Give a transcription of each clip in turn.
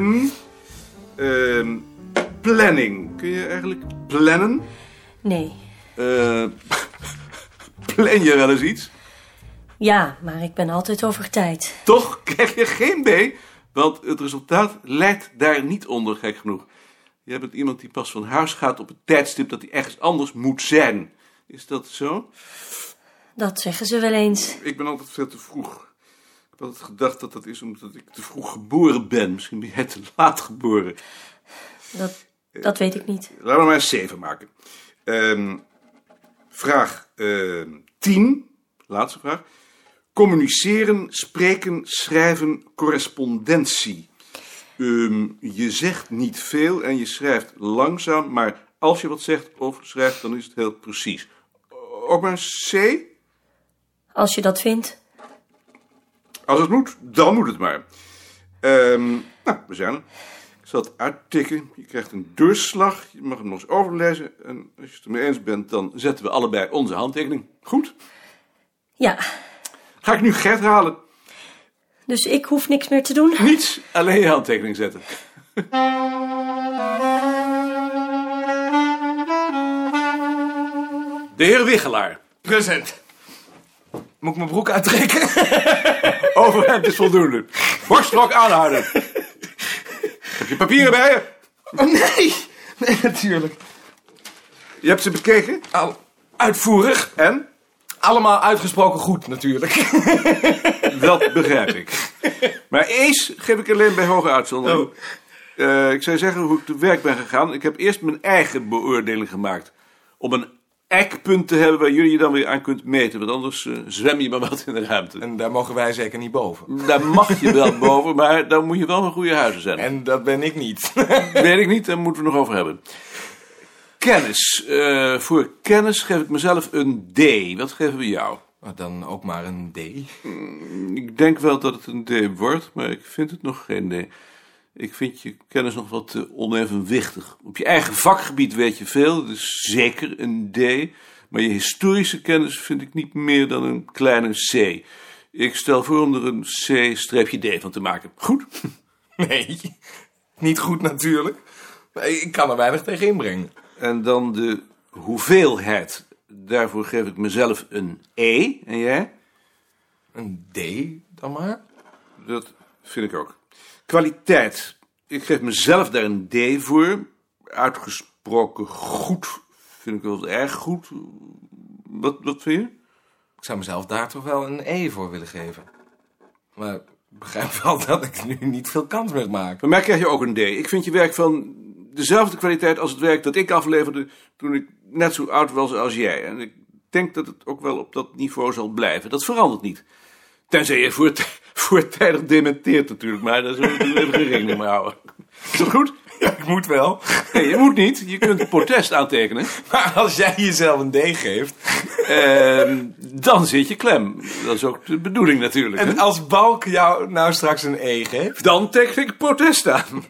zeggen... ehm, planning. Kun je eigenlijk plannen? Nee. Eh, plan je wel eens iets? Ja, maar ik ben altijd over tijd. Toch krijg je geen B, want het resultaat lijkt daar niet onder, gek genoeg. Je bent iemand die pas van huis gaat op het tijdstip dat hij ergens anders moet zijn. Is dat zo? Dat zeggen ze wel eens. Ik ben altijd veel te vroeg. Ik altijd gedacht dat dat is omdat ik te vroeg geboren ben. Misschien ben jij te laat geboren. Dat, dat weet ik niet. Laten we maar een 7 maken. Ehm, vraag ehm 10, laatste vraag. Communiceren, spreken, schrijven, correspondentie. Ehm, je zegt niet veel en je schrijft langzaam, maar als je wat zegt of schrijft, dan is het heel precies. Ook maar een C? Als je dat vindt. Als het moet, dan moet het maar. Ehm, nou, we zijn er. Ik zal het uittikken. Je krijgt een doorslag. Je mag hem nog eens overlezen. En als je het ermee eens bent, dan zetten we allebei onze handtekening. Goed. Ja, Ga ik nu Gert halen? dus ik hoef niks meer te doen. Niets, alleen je handtekening zetten. De heer Wiggelaar. Present. Moet ik mijn broek uittrekken? Overhemd is voldoende. Borststok aanhouden. Heb je papieren bij je? Oh, nee. Nee, natuurlijk. Je hebt ze bekeken? Al uitvoerig. En? Allemaal uitgesproken goed, natuurlijk. Dat begrijp ik. Maar Ace geef ik alleen bij hoge uitzondering. Oh. Eh, ik zou zeggen hoe ik te werk ben gegaan. Ik heb eerst mijn eigen beoordeling gemaakt. Om een eikpunt te hebben waar jullie je dan weer aan kunt meten. Want anders eh, zwem je maar wat in de ruimte. En daar mogen wij zeker niet boven. Daar mag je wel boven, maar dan moet je wel van goede huizen zijn. En dat ben ik niet. Weet ik niet, daar moeten we nog over hebben. Kennis. Eh, voor kennis geef ik mezelf een D. Wat geven we jou? Maar dan ook maar een D. Ik denk wel dat het een D wordt, maar ik vind het nog geen D. Ik vind je kennis nog wat te onevenwichtig. Op je eigen vakgebied weet je veel, dat is zeker een D. Maar je historische kennis vind ik niet meer dan een kleine C. Ik stel voor om er een C-D van te maken. Goed? Nee, niet goed natuurlijk. Maar Ik kan er weinig tegen inbrengen. En dan de hoeveelheid. Daarvoor geef ik mezelf een E. En jij? Een D dan maar. Dat vind ik ook. Kwaliteit. Ik geef mezelf daar een D voor. Uitgesproken goed. Vind ik wel erg goed. Wat, wat vind je? Ik zou mezelf daar toch wel een E voor willen geven. Maar ik begrijp wel dat ik nu niet veel kans meer maak. Bij mij krijg je ook een D. Ik vind je werk van dezelfde kwaliteit als het werk dat ik afleverde toen ik net zo oud was als jij. En ik denk dat het ook wel op dat niveau zal blijven. Dat verandert niet. Tenzij je voort, voortijdig dementeert natuurlijk, maar daar zullen we geen rekening mee houden. Is dat goed? Ja, ik moet wel. Nee, je moet niet. Je kunt een protest aantekenen. Maar als jij jezelf een D geeft. Ehm, dan zit je klem. Dat is ook de bedoeling natuurlijk. hè? En als Balk jou nou straks een E geeft. Dan teken ik protest aan.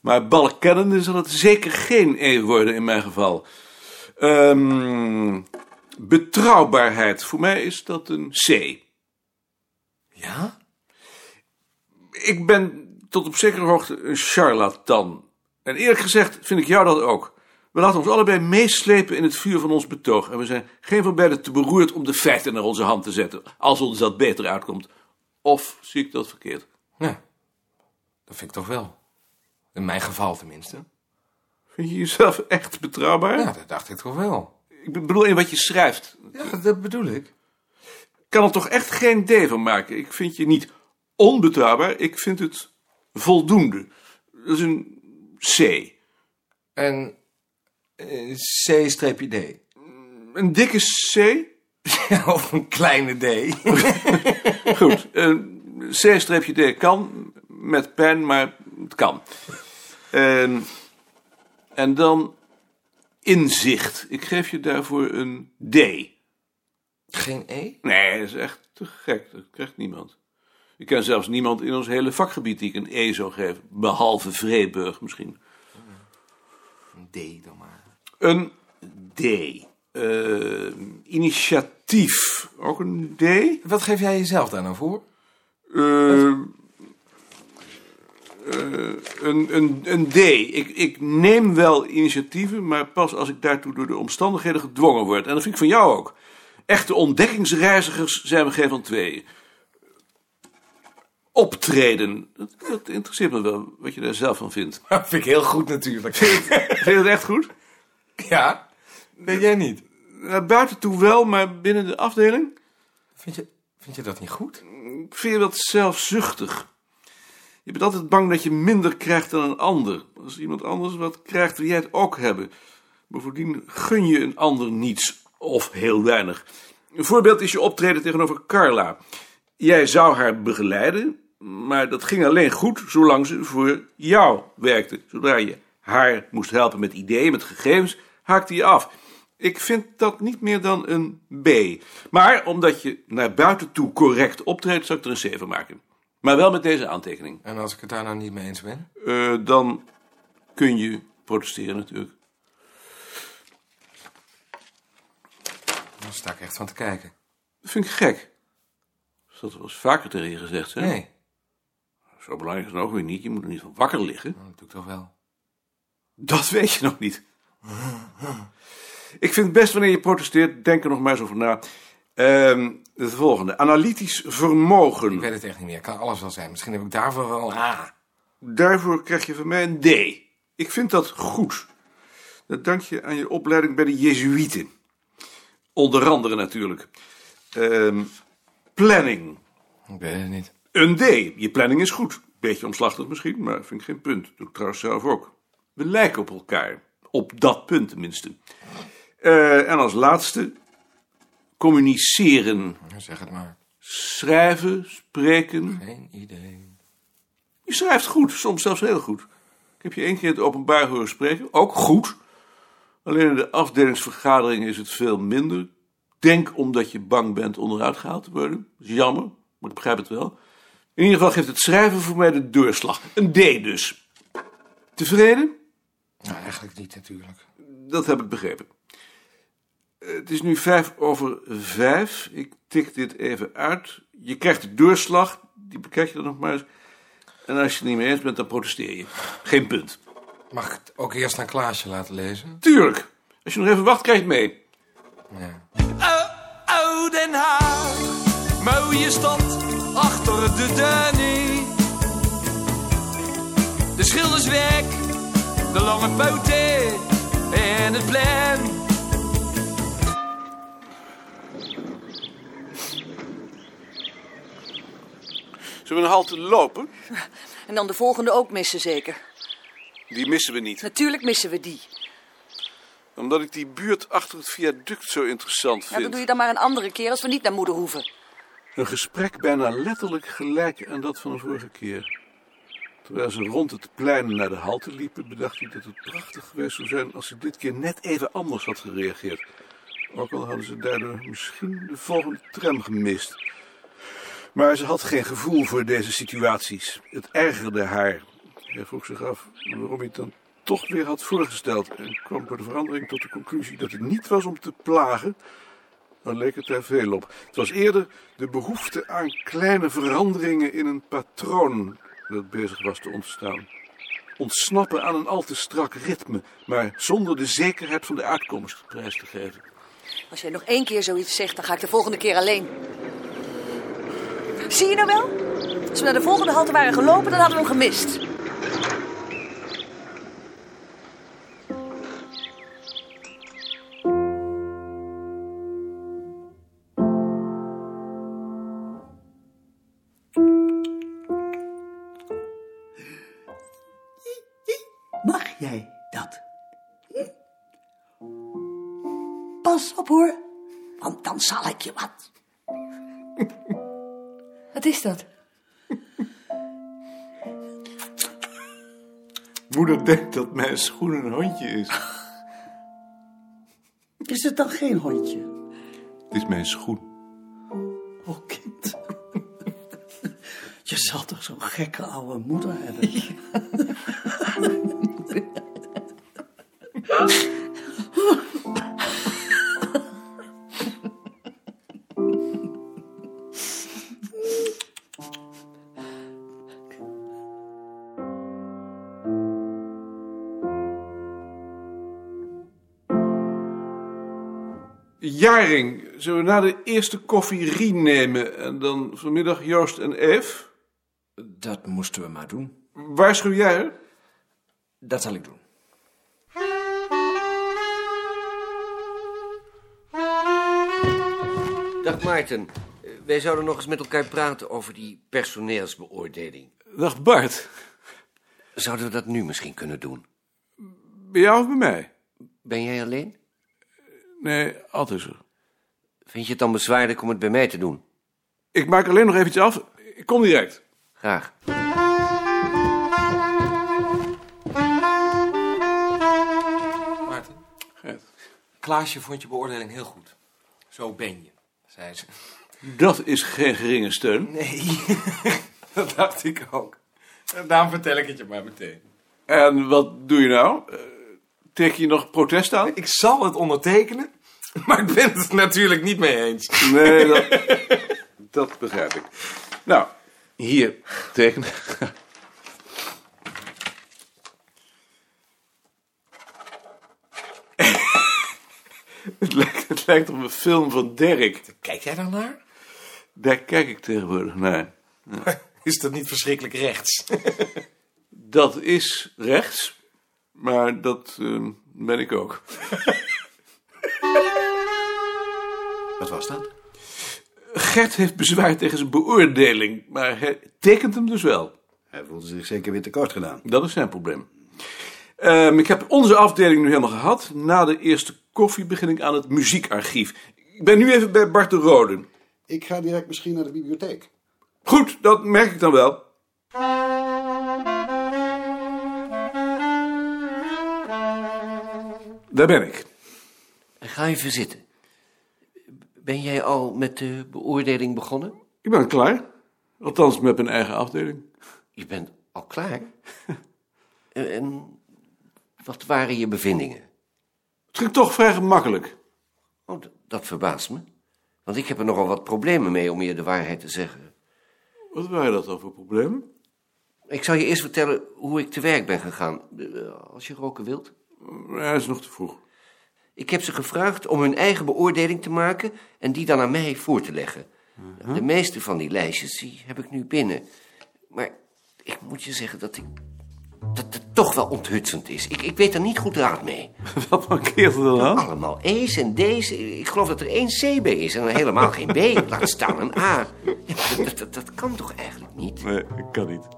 Maar balkennende zal het zeker geen E worden in mijn geval. Ehm, betrouwbaarheid. Voor mij is dat een C. Ja? Ik ben tot op zekere hoogte een charlatan. En eerlijk gezegd vind ik jou dat ook. We laten ons allebei meeslepen in het vuur van ons betoog. En we zijn geen van beiden te beroerd om de feiten naar onze hand te zetten. Als ons dat beter uitkomt. Of zie ik dat verkeerd? Ja. Dat vind ik toch wel. In mijn geval tenminste. Vind je jezelf echt betrouwbaar? Ja, dat dacht ik toch wel. Ik bedoel in wat je schrijft. Ja, dat bedoel ik. Ik kan er toch echt geen D van maken. Ik vind je niet onbetrouwbaar. Ik vind het voldoende. Dat is een C. En eh, C-D. Een dikke C? of een kleine D. Goed. Een C-D kan met pen, maar het kan. En, en dan inzicht. Ik geef je daarvoor een D. Geen E? Nee, dat is echt te gek. Dat krijgt niemand. Ik ken zelfs niemand in ons hele vakgebied die ik een E zou geven. Behalve Vreeburg misschien. Een D dan maar. Een D. Eh, initiatief. Ook een D? Wat geef jij jezelf daar nou voor? Eh, een, een, een D. Ik, ik neem wel initiatieven, maar pas als ik daartoe door de omstandigheden gedwongen word. En dat vind ik van jou ook. Echte ontdekkingsreizigers zijn we geen van twee. Optreden. Dat, dat interesseert me wel, wat je daar zelf van vindt. Dat vind ik heel goed natuurlijk. Vind je dat echt goed? Ja? Weet jij niet? Naar buiten toe wel, maar binnen de afdeling? Vind je, vind je dat niet goed? Ik vind je dat zelfzuchtig. Je bent altijd bang dat je minder krijgt dan een ander. Als iemand anders wat krijgt, wil jij het ook hebben. Bovendien gun je een ander niets, of heel weinig. Een voorbeeld is je optreden tegenover Carla. Jij zou haar begeleiden, maar dat ging alleen goed zolang ze voor jou werkte. Zodra je haar moest helpen met ideeën, met gegevens, haakte je af. Ik vind dat niet meer dan een B. Maar omdat je naar buiten toe correct optreedt, zou ik er een C van maken. Maar wel met deze aantekening. En als ik het daar nou niet mee eens ben? Eh, dan kun je protesteren natuurlijk. Dan sta ik echt van te kijken. Dat vind ik gek. Dat wel eens vaker tegen je gezegd, hè? Nee, Zo belangrijk is het ook weer niet. Je moet er niet van wakker liggen. dat doe ik toch wel. Dat weet je nog niet. Ik vind het best wanneer je protesteert, denk er nog maar eens over na. Ehm het volgende. Analytisch vermogen. Ik weet het echt niet meer. Kan alles wel zijn. Misschien heb ik daarvoor wel een A. Daarvoor krijg je van mij een D. Ik vind dat goed. Dat dank je aan je opleiding bij de Jezuïeten. Onder andere natuurlijk. Ehm, planning. Ik weet het niet. Een D. Je planning is goed. Beetje omslachtig misschien, maar vind ik geen punt. Doe ik trouwens zelf ook. We lijken op elkaar. Op dat punt tenminste. Eh, en als laatste. Communiceren. Zeg het maar. Schrijven, spreken. Geen idee. Je schrijft goed, soms zelfs heel goed. Ik heb je één keer in het openbaar horen spreken, ook goed. Alleen in de afdelingsvergadering is het veel minder. Denk omdat je bang bent onderuit gehaald te worden. Dat is jammer, maar ik begrijp het wel. In ieder geval geeft het schrijven voor mij de doorslag. Een D dus. Tevreden? Nou, eigenlijk niet natuurlijk. Dat heb ik begrepen. Eh, Het is nu vijf over vijf. Ik tik dit even uit. Je krijgt de doorslag. Die bekijk je dan nog maar eens. En als je het niet mee eens bent, dan protesteer je. Geen punt. Mag ik het ook eerst aan Klaasje laten lezen? Tuurlijk. Als je nog even wacht, krijg je het mee. Ja. Oh, oh, Den Haag, mooie stad achter de Danny. De schilderswerk, de lange poten en het plan. Zullen we een halte lopen? En dan de volgende ook missen zeker. Die missen we niet. Natuurlijk missen we die. Omdat ik die buurt achter het viaduct zo interessant Ja, dat vind. doe je dan maar een andere keer als we niet naar moeder hoeven. Een gesprek bijna letterlijk gelijk aan dat van de vorige keer. Terwijl ze rond het plein naar de halte liepen, bedacht hij dat het prachtig geweest zou zijn als ze dit keer net even anders had gereageerd. Ook al hadden ze daardoor misschien de volgende tram gemist. Maar ze had geen gevoel voor deze situaties. Het ergerde haar. Hij vroeg zich af waarom hij het dan toch weer had voorgesteld. En kwam door de verandering tot de conclusie dat het niet was om te plagen, dan leek het er veel op. Het was eerder de behoefte aan kleine veranderingen in een patroon dat bezig was te ontstaan. Ontsnappen aan een al te strak ritme, maar zonder de zekerheid van de uitkomst prijs te geven. Als jij nog één keer zoiets zegt, dan ga ik de volgende keer alleen. Zie je nou wel? Als we naar de volgende halte waren gelopen, dan hadden we hem gemist. Jij dat? Hm? Pas op hoor, want dan zal ik je wat. Wat is dat? Moeder denkt dat mijn schoen een hondje is. Is het dan geen hondje? Het is mijn schoen. Oh, kind. Je zal toch zo'n gekke oude moeder hebben? Jaring, zullen we na de eerste koffie Rien nemen en dan vanmiddag Joost en Eve? Dat moesten we maar doen. Waarschuw jij? Dat zal ik doen. Dag Maarten. Wij zouden nog eens met elkaar praten over die personeelsbeoordeling. Dag Bart. Zouden we dat nu misschien kunnen doen? Bij jou of bij mij? Ben jij alleen? Nee, altijd zo. Vind je het dan bezwaarlijk om het bij mij te doen? Ik maak alleen nog even iets af. Ik kom direct. Graag. Klaasje vond je beoordeling heel goed. Zo ben je, zei ze. Dat is geen geringe steun. Nee, dat dacht ik ook. Daarom vertel ik het je maar meteen. En wat doe je nou? Eh, Teken je nog protest aan? Ik zal het ondertekenen, maar ik ben het natuurlijk niet mee eens. Nee, dat, dat begrijp ik. Nou, hier tekenen. Het lijkt, het lijkt op een film van Derek. Kijk jij dan naar? Daar kijk ik tegenwoordig naar. Is dat niet verschrikkelijk rechts? Dat is rechts, maar dat eh, ben ik ook. Wat was dat? Gert heeft bezwaar tegen zijn beoordeling, maar hij tekent hem dus wel. Hij voelde zich zeker weer tekort gedaan. Dat is zijn probleem. Ehm, ik heb onze afdeling nu helemaal gehad. Na de eerste koffie begin ik aan het muziekarchief. Ik ben nu even bij Bart de Rode. Ik ga direct misschien naar de bibliotheek. Goed, dat merk ik dan wel. Daar ben ik. Ga even zitten. Ben jij al met de beoordeling begonnen? Ik ben klaar. Althans, met mijn eigen afdeling. Je bent al klaar? En- en wat waren je bevindingen? Het ging toch vrij gemakkelijk. Oh, dat verbaast me. Want ik heb er nogal wat problemen mee om je de waarheid te zeggen. Wat waren dat dan voor problemen? Ik zal je eerst vertellen hoe ik te werk ben gegaan, eh, als je roken wilt. Hij is nog te vroeg. Ik heb ze gevraagd om hun eigen beoordeling te maken en die dan aan mij voor te leggen. De meeste van die lijstjes die heb ik nu binnen. Maar ik moet je zeggen dat ik. Dat het toch wel onthutsend is. Ik, ik weet er niet goed raad mee. Wat mankeert er dan aan? Allemaal E's en D's. Ik geloof dat er één C bij is en helemaal geen B. Laat staan een A. Ja, dat, dat, dat kan toch eigenlijk niet? Nee, ik kan niet.